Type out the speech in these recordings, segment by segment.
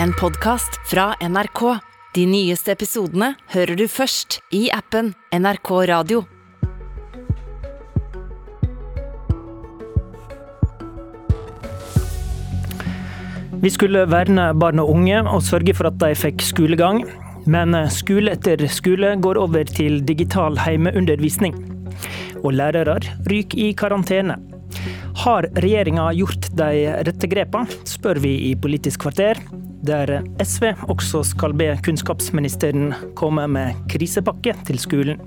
en podkast fra NRK. De nyeste episodene hører du først i appen NRK Radio. Vi skulle verne barn og unge og sørge for at de fikk skolegang. Men skole etter skole går over til digital heimeundervisning. Og lærere ryker i karantene. Har regjeringa gjort de rette grepa, spør vi i Politisk kvarter, der SV også skal be kunnskapsministeren komme med krisepakke til skolen.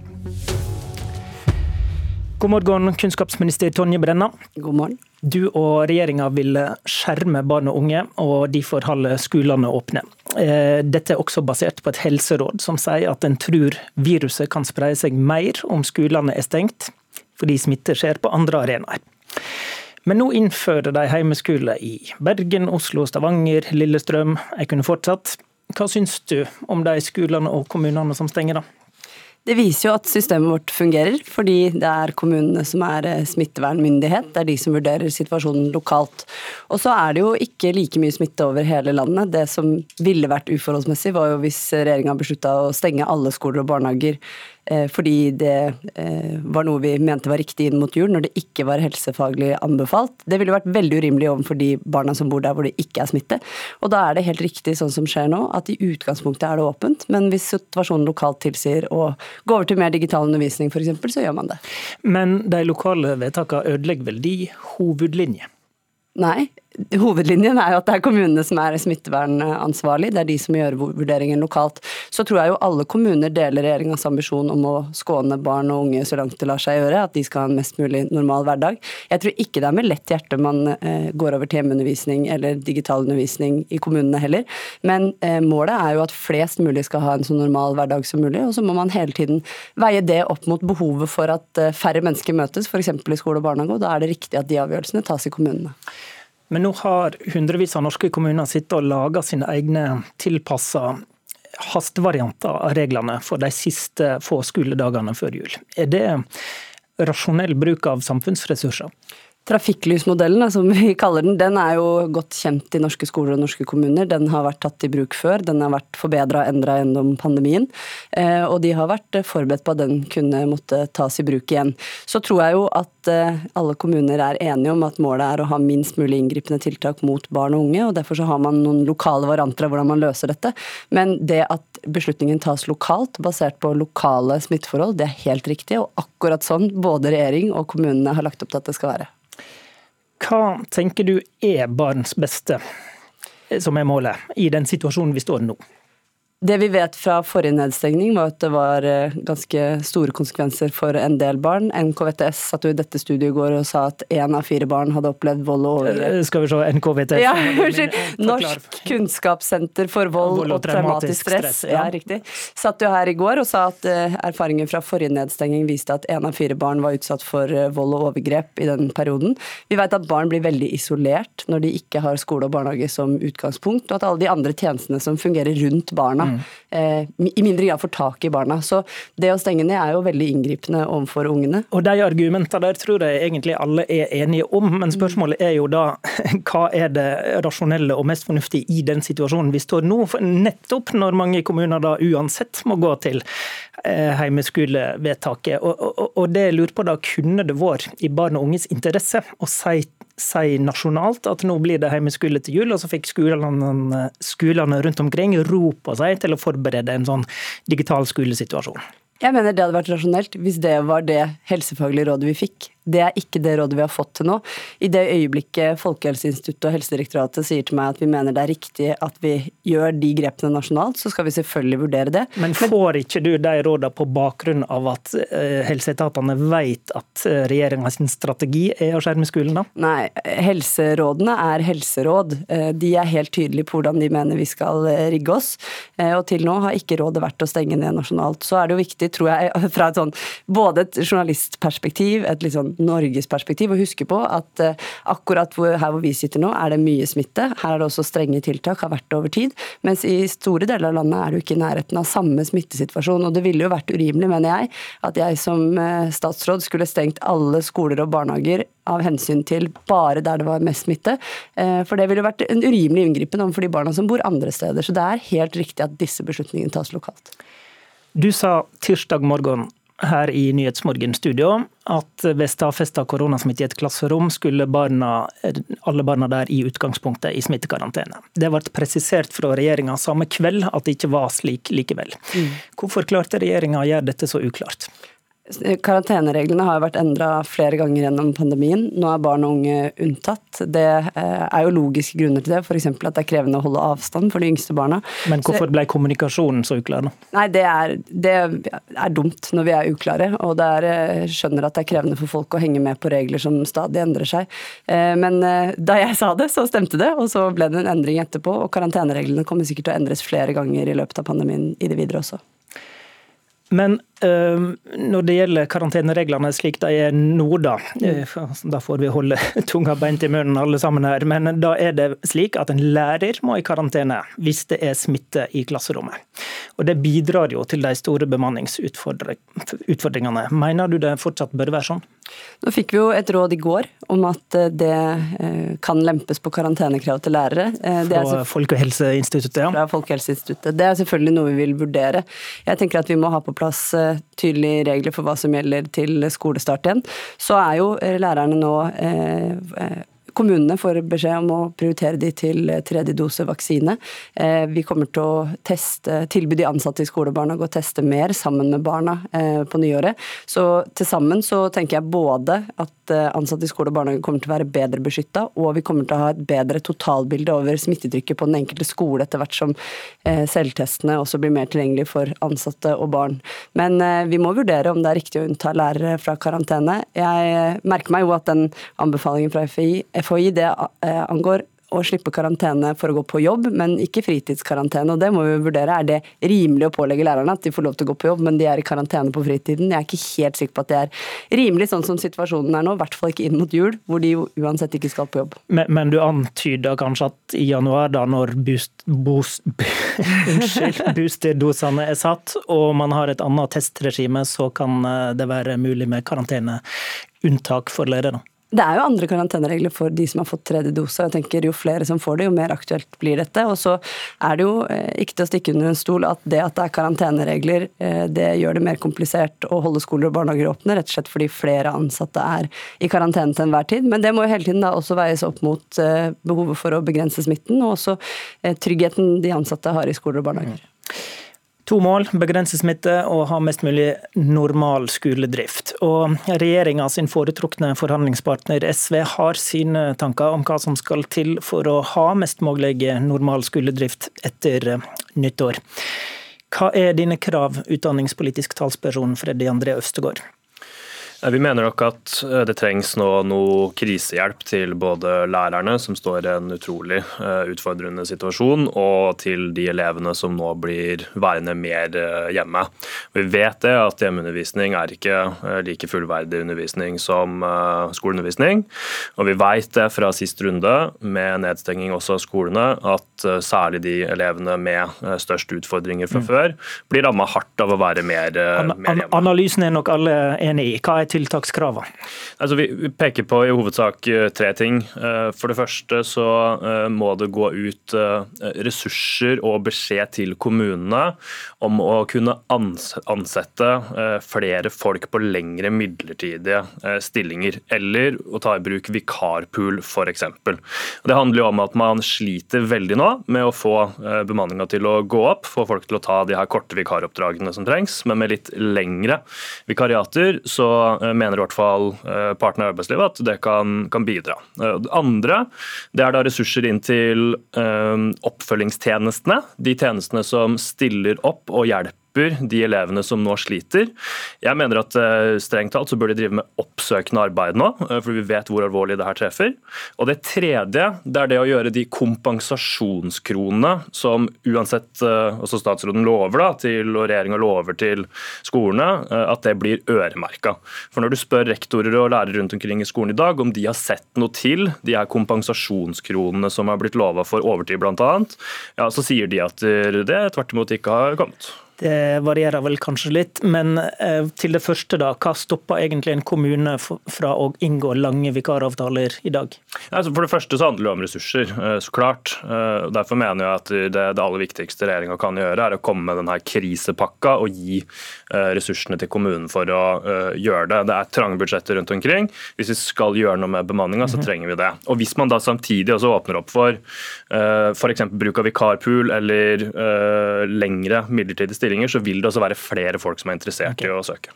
God morgen, kunnskapsminister Tonje Brenna. God morgen. Du og regjeringa vil skjerme barn og unge, og derfor holde skolene åpne. Eh, dette er også basert på et helseråd som sier at en tror viruset kan spreie seg mer om skolene er stengt, fordi smitte skjer på andre arenaer. Men nå innfører de heimeskole i Bergen, Oslo, Stavanger, Lillestrøm. Jeg kunne fortsatt. Hva syns du om de skolene og kommunene som stenger, da? Det viser jo at systemet vårt fungerer, fordi det er kommunene som er eh, smittevernmyndighet. Det er de som vurderer situasjonen lokalt. Og så er det jo ikke like mye smitte over hele landet. Det som ville vært uforholdsmessig, var jo hvis regjeringa beslutta å stenge alle skoler og barnehager Eh, fordi det eh, var noe vi mente var riktig inn mot jul, når det ikke var helsefaglig anbefalt. Det ville vært veldig urimelig overfor de barna som bor der hvor det ikke er smitte. Og da er det helt riktig sånn som skjer nå, at i utgangspunktet er det åpent, men hvis situasjonen lokalt tilsier å gå over til mer digital undervisning f.eks., så gjør man det. Men de lokale vedtakene ødelegger vel de hovedlinjer? Nei, Hovedlinjen er jo at det er kommunene som er smittevernansvarlig, det er de som gjør vurderingen lokalt. Så tror jeg jo alle kommuner deler regjeringas ambisjon om å skåne barn og unge så langt det lar seg gjøre, at de skal ha en mest mulig normal hverdag. Jeg tror ikke det er med lett hjerte man eh, går over til hjemmeundervisning eller digital undervisning i kommunene heller, men eh, målet er jo at flest mulig skal ha en så normal hverdag som mulig, og så må man hele tiden veie det opp mot behovet for at eh, færre mennesker møtes, f.eks. i skole og barnehage, og da er det riktig at de avgjørelsene tas i kommunene. Men nå har hundrevis av norske kommuner sittet og laga sine egne tilpassa hastevarianter av reglene for de siste få skoledagene før jul. Er det rasjonell bruk av samfunnsressurser? Trafikklysmodellen, som vi kaller den, den er jo godt kjent i norske skoler og norske kommuner. Den har vært tatt i bruk før. Den har vært forbedra og endra gjennom pandemien. Eh, og de har vært forberedt på at den kunne måtte tas i bruk igjen. Så tror jeg jo at eh, alle kommuner er enige om at målet er å ha minst mulig inngripende tiltak mot barn og unge, og derfor så har man noen lokale varianter av hvordan man løser dette. Men det at beslutningen tas lokalt, basert på lokale smitteforhold, det er helt riktig, og akkurat sånn både regjering og kommunene har lagt opp til at det skal være. Hva tenker du er barns beste, som er målet, i den situasjonen vi står i nå? Det vi vet fra forrige nedstengning, var at det var eh, ganske store konsekvenser for en del barn. NKVTS satt jo i dette studiet i går og sa at én av fire barn hadde opplevd vold og overgrep. Eh, skal vi se, NKVTS Ja, unnskyld. Norsk kunnskapssenter for vold, vold og, og, traumatisk stress. stress ja. ja. riktig. Satt jo her i går og sa at erfaringer erfaringen fra forrige nedstengning viste at én av fire barn var utsatt for vold og overgrep i den perioden. Vi vet at barn blir veldig isolert når de ikke har skole og barnehage som utgangspunkt, og at alle de andre tjenestene som fungerer rundt barna, Eh, i mindre grad får tak i barna. Så det å stenge ned er jo veldig inngripende overfor ungene. Og de argumentene der tror jeg egentlig alle er enige om, men spørsmålet er jo da hva er det rasjonelle og mest fornuftige i den situasjonen vi står nå? For nettopp når mange kommuner da uansett må gå til eh, heimeskolevedtaket. Og, og, og det jeg lurer på da, kunne det vært i barn og unges interesse å si si nasjonalt at nå blir det hjemmeskole til jul, og så fikk skolene, skolene rundt omkring ro på seg til å forberede en sånn digital skolesituasjon. Jeg mener det hadde vært rasjonelt hvis det var det helsefaglige rådet vi fikk. Det er ikke det rådet vi har fått til nå. I det øyeblikket Folkehelseinstituttet og Helsedirektoratet sier til meg at vi mener det er riktig at vi gjør de grepene nasjonalt, så skal vi selvfølgelig vurdere det. Men får ikke du de rådene på bakgrunn av at eh, helseetatene vet at eh, regjeringas strategi er å skjerme skolen, da? Nei, helserådene er helseråd. Eh, de er helt tydelige på hvordan de mener vi skal rigge oss. Og til nå har ikke rådet vært å stenge ned nasjonalt. Så er det jo viktig, tror jeg, fra et sånn både et journalistperspektiv, et litt sånn Norges perspektiv og huske på at akkurat hvor, her hvor vi sitter nå, er det mye smitte. Her er det også strenge tiltak, har vært det over tid. Mens i store deler av landet er du ikke i nærheten av samme smittesituasjon. Og det ville jo vært urimelig, mener jeg, at jeg som statsråd skulle stengt alle skoler og barnehager av hensyn til bare der det var mest smitte. Eh, for det ville vært en urimelig inngripen overfor de barna som bor andre steder. Så det er helt riktig at disse beslutningene tas lokalt. Du sa tirsdag morgen her i Nyhetsmorgen studio at ved stadfesta koronasmitte i et klasserom skulle barna, alle barna der i utgangspunktet i smittekarantene. Det ble presisert fra regjeringa samme kveld at det ikke var slik likevel. Mm. Hvorfor klarte regjeringa å gjøre dette så uklart? Karantenereglene har vært endra flere ganger gjennom pandemien. Nå er barn og unge unntatt. Det eh, er jo logiske grunner til det, f.eks. at det er krevende å holde avstand for de yngste barna. Men hvorfor ble kommunikasjonen så uklar? Nei, det er, det er, dumt når vi er uklare. Og det er, eh, skjønner at det er krevende for folk å henge med på regler som stadig endrer seg. Eh, men da jeg sa det, så stemte det, og så ble det en endring etterpå. Og karantenereglene kommer sikkert til å endres flere ganger i løpet av pandemien i det videre også. Men når det gjelder karantenereglene slik de er nå, da, øh, da får vi holde tunga beint i munnen alle sammen her, men da er det slik at en lærer må i karantene hvis det er smitte i klasserommet. Og Det bidrar jo til de store bemanningsutfordringene. Mener du det fortsatt bør være sånn? Nå fikk vi jo et råd i går om at eh, det eh, kan lempes på karantenekrav til lærere. Det fra Folkehelseinstituttet, ja. Fra Folkehelseinstituttet. Det er selvfølgelig noe vi vil vurdere. Jeg tenker at vi må ha på plass tydelige regler for hva som gjelder til skolestart igjen. Så er jo lærerne nå Kommunene får beskjed om å prioritere de til tredje dose vaksine. Eh, vi kommer til å teste, tilby de ansatte i skolebarnehage å teste mer sammen med barna eh, på nyåret. Så til sammen så tenker jeg både at eh, ansatte i skole og barnehage kommer til å være bedre beskytta, og vi kommer til å ha et bedre totalbilde over smittetrykket på den enkelte skole etter hvert som selvtestene også blir mer tilgjengelige for ansatte og barn. Men vi må vurdere om det er riktig å unnta lærere fra karantene. Jeg merker meg jo at den anbefalingen fra FHI FHI det eh, angår å slippe karantene for å gå på jobb, men ikke fritidskarantene. og Det må vi vurdere. Er det rimelig å pålegge lærerne at de får lov til å gå på jobb, men de er i karantene på fritiden? Jeg er ikke helt sikker på at det er rimelig sånn som situasjonen er nå, i hvert fall ikke inn mot jul, hvor de uansett ikke skal på jobb. Men, men du antyder kanskje at i januar, da når boost, boost, er satt, og man har et annet testregime, så kan eh, det være mulig med karanteneunntak for lærere? Det er jo andre karanteneregler for de som har fått tredje dose. Jeg tenker Jo flere som får det, jo mer aktuelt blir dette. Og så er det jo eh, ikke til å stikke under en stol at det at det er karanteneregler, eh, det gjør det mer komplisert å holde skoler og barnehager åpne, rett og slett fordi flere ansatte er i karantene til enhver tid. Men det må jo hele tiden da også veies opp mot eh, behovet for å begrense smitten, og også tryggheten de ansatte har i skoler og barnehager. To mål, begrense smitte og ha mest mulig normal skoledrift. Og sin foretrukne forhandlingspartner SV har sine tanker om hva som skal til for å ha mest mulig normal skoledrift etter nyttår. Hva er dine krav, utdanningspolitisk talsperson Freddy André Østegård? Vi mener nok at eh, det trengs nå noe krisehjelp til både lærerne, som står i en utrolig eh, utfordrende situasjon, og til de elevene som nå blir værende mer eh, hjemme. Vi vet det at hjemmeundervisning er ikke like fullverdig undervisning som skoleundervisning. Og vi vet det fra sist runde med nedstenging også av skolene, at særlig de elevene med størst utfordringer fra mm. før, blir ramma hardt av å være mer, mer hjemme. Analysen er nok alle enig i. Hva er tiltakskravene? Altså, vi peker på i hovedsak eh, tre ting. Eh, for det første så eh, må det gå ut ressurser og beskjed til kommunene om å kunne ansette flere folk på lengre midlertidige stillinger, eller å ta i bruk vikarpool f.eks. Det handler jo om at man sliter veldig nå med å få bemanninga til å gå opp, få folk til å ta de her korte vikaroppdragene som trengs, men med litt lengre vikariater så mener i hvert fall eh, partene i arbeidslivet at det kan, kan bidra. Eh, det andre det er da ressurser inn til oppfølgingstjenestene. De tjenestene som stiller opp og hjelper hjelper de elevene som nå sliter. Jeg mener at strengt talt så bør de drive med oppsøkende arbeid nå, for vi vet hvor alvorlig det her treffer. Og det tredje det er det å gjøre de kompensasjonskronene som uansett også statsråden lover da, til, og regjeringa lover til skolene, at det blir øremerka. For når du spør rektorer og lærere rundt omkring i skolen i dag om de har sett noe til de her kompensasjonskronene som har blitt lova for overtid bl.a., ja, så sier de at det tvert imot ikke har kommet. Det varierer vel kanskje litt, men eh, til det første, da. Hva stopper egentlig en kommune fra å inngå lange vikaravtaler i dag? Altså for det første så handler det om ressurser, eh, så klart. Eh, derfor mener jeg at det, det aller viktigste regjeringa kan gjøre, er å komme med denne krisepakka og gi ressursene til kommunen for å gjøre det. Det er trange budsjetter rundt omkring. Hvis vi skal gjøre noe med bemanninga, så mhm. trenger vi det. Og Hvis man da samtidig også åpner opp for f.eks. bruk av vikarpool eller lengre midlertidige stillinger, så vil det også være flere folk som er interessert okay. i å søke.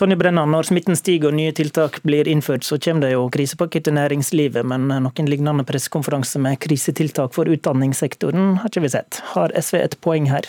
Tonje Brenna, når smitten stiger og nye tiltak blir innført, så kommer det jo krisepakke til næringslivet, men noen lignende pressekonferanse med krisetiltak for utdanningssektoren har ikke vi sett. Har SV et poeng her?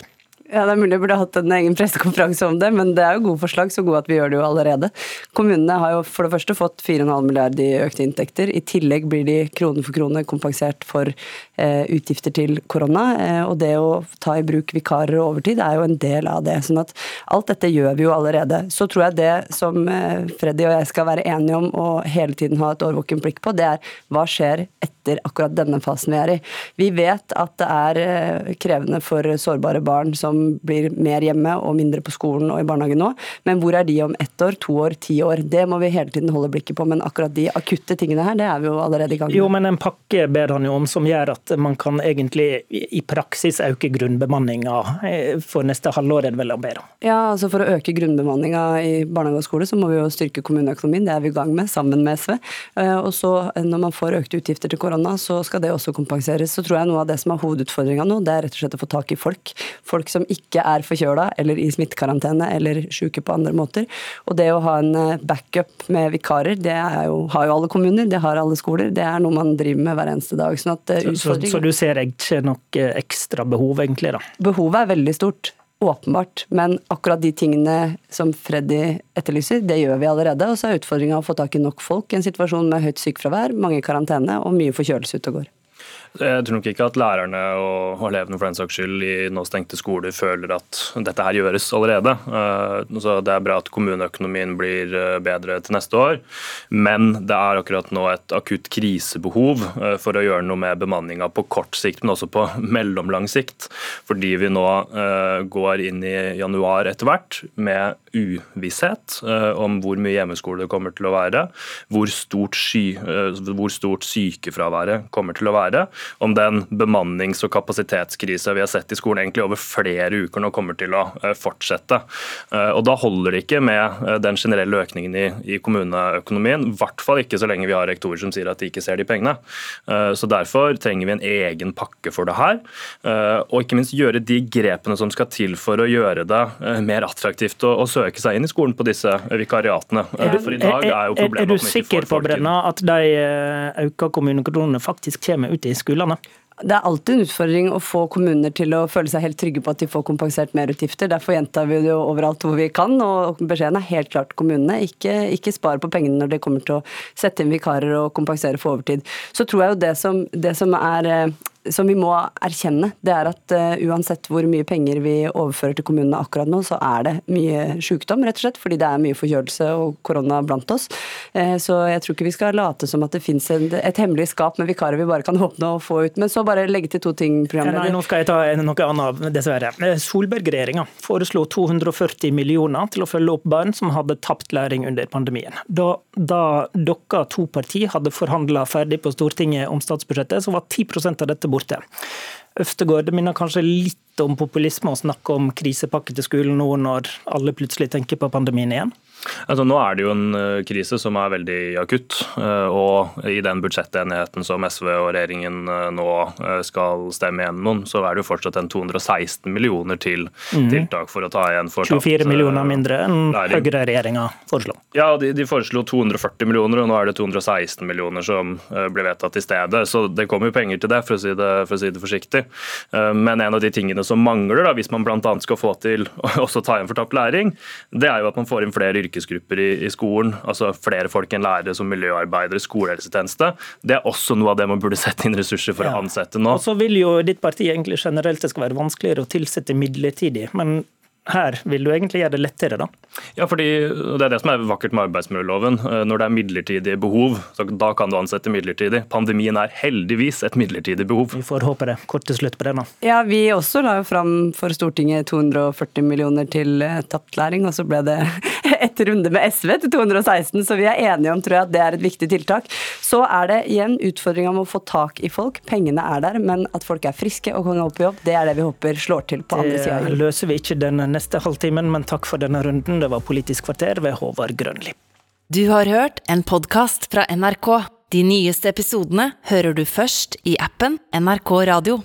Ja, Det er mulig jeg burde hatt en egen pressekonferanse om det, men det er jo gode forslag, så gode at vi gjør det jo allerede. Kommunene har jo for det første fått 4,5 milliard i økte inntekter. I tillegg blir de krone for krone kompensert for eh, utgifter til korona. Eh, og det å ta i bruk vikarer og overtid er jo en del av det. sånn at alt dette gjør vi jo allerede. Så tror jeg det som eh, Freddy og jeg skal være enige om og hele tiden ha et årvåkent blikk på, det er hva skjer etter akkurat denne fasen vi er i. Vi vet at det er eh, krevende for sårbare barn som blir mer hjemme og mindre på skolen og i barnehagen nå. Men hvor er de om ett år, to år, ti år? Det må vi hele tiden holde blikket på. Men akkurat de akutte tingene her, det er vi jo allerede i gang med. Jo, men en pakke ber han jo om som gjør at man kan egentlig i praksis øke grunnbemanninga eh, for neste halvår, er det vel å be om? Ja, altså for å øke grunnbemanninga i barnehage og skole, så må vi jo styrke kommuneøkonomien. Det er vi i gang med sammen med SV. Eh, og så når man får økte utgifter til korona, så skal det også kompenseres. Så tror jeg noe av det som er hovedutfordringa nå, det er rett og slett å få tak i folk. Folk som ikke er forkjøla eller i smittekarantene eller syke på andre måter. Og det å ha en eh, backup med vikarer, det jo, har jo alle kommuner, det har alle skoler. Det er noe man driver med hver eneste dag. Sånn at, eh, så, så, så, du ser ikke noe ekstra behov, egentlig? da? Behovet er veldig stort. Åpenbart. Men akkurat de tingene som Freddy etterlyser, det gjør vi allerede. Og så er utfordringa å få tak i nok folk i en situasjon med høyt sykefravær, mange i karantene og mye forkjølelse ute og går. Jeg tror nok ikke at lærerne og elevene for den saks skyld i nå stengte skoler føler at dette her gjøres allerede. Eh, så Det er bra at kommuneøkonomien blir eh, bedre til neste år, men det er akkurat nå et akutt krisebehov eh, for å gjøre noe med bemanninga på kort sikt, men også på mellomlang sikt. Fordi vi nå går inn i januar etter hvert med uvisshet om hvor mye hjemmeskole det kommer til å være, hvor stort, sky, hvor stort sykefraværet kommer til å være om den bemannings- og kapasitetskrisa vi har sett i skolen egentlig over flere uker nå kommer til å eh, fortsette. Eh, og Da holder det ikke med eh, den generelle økningen i, i kommuneøkonomien. I hvert fall ikke så lenge vi har rektorer som sier at de ikke ser de pengene. Så Derfor trenger vi en egen pakke for det her. Og ikke minst gjøre de grepene som skal til for å gjøre det mer attraktivt å, å søke seg inn i skolen på disse vikariatene. For i dag er jo problemet Er du sikker på Brenna, at de økte kommunekronene faktisk kommer ut i skolene? Det er alltid en utfordring å få kommuner til å føle seg helt trygge på at de får kompensert merutgifter. Derfor gjentar vi det jo overalt hvor vi kan, og beskjeden er helt klart kommunene. Ikke, ikke spar på pengene når det kommer til å sette inn vikarer og kompensere for overtid. Så tror jeg jo det som, det som er eh, som vi må erkjenne, det er at uh, uansett hvor mye penger vi overfører til kommunene akkurat nå, så er det mye sykdom, rett og slett, fordi det er mye forkjølelse og korona blant oss. Uh, så jeg tror ikke vi skal late som at det fins et hemmelig skap med vikarer vi bare kan åpne og få ut. Men så bare legge til to ting, programleder. Nei, nå skal jeg ta noe annet, dessverre. Eh, Solberg-regjeringa foreslo 240 millioner til å følge opp barn som hadde tapt læring under pandemien. Da, da dere to partier hadde forhandla ferdig på Stortinget om statsbudsjettet, så var 10% av dette borte. Øvstegård, minner kanskje litt om populisme å snakke om krisepakke til skolen nå når alle plutselig tenker på pandemien igjen? Altså, nå er det jo en eh, krise som er veldig akutt. Eh, og I den budsjettenigheten som SV og regjeringen eh, nå skal stemme gjennom, så er det jo fortsatt en 216 millioner til mm. tiltak for å ta igjen for 24 millioner mindre enn Høyre-regjeringa foreslo. Ja, de, de, foreslo 240 millioner, og nå er det 216 millioner som ble vedtatt i stedet. Så det kommer jo penger til det, for å si det, for å si det forsiktig. Men en av de tingene som mangler, da, hvis man bl.a. skal få til å ta igjen for tapt læring, det er jo at man får inn flere yrkesgrupper i, i skolen. altså Flere folk enn lærere som miljøarbeidere, skolehelsetjeneste. Det er også noe av det man burde sette inn ressurser for ja. å ansette nå. Og så vil jo ditt parti egentlig generelt det skal være vanskeligere å tilsette midlertidig. men her vil du egentlig gjøre det lettere, da? Ja, fordi det er det som er vakkert med arbeidsmiljøloven. Eh, når det er midlertidige behov, så da kan du ansette midlertidig. Pandemien er heldigvis et midlertidig behov. Vi får håpe det. Kort til slutt på det, da. Ja, vi også la jo fram for Stortinget 240 millioner til eh, tapt læring, og så ble det et runde med SV til 216, så vi er enige om tror jeg, at det er et viktig tiltak. Så er det igjen utfordringa med å få tak i folk. Pengene er der, men at folk er friske og kan gå på jobb, det er det vi håper slår til på andre sida. Det løser vi ikke denne neste halvtimen, men takk for denne runden. Det var Politisk kvarter ved Håvard Grønli. Du har hørt en podkast fra NRK. De nyeste episodene hører du først i appen NRK Radio.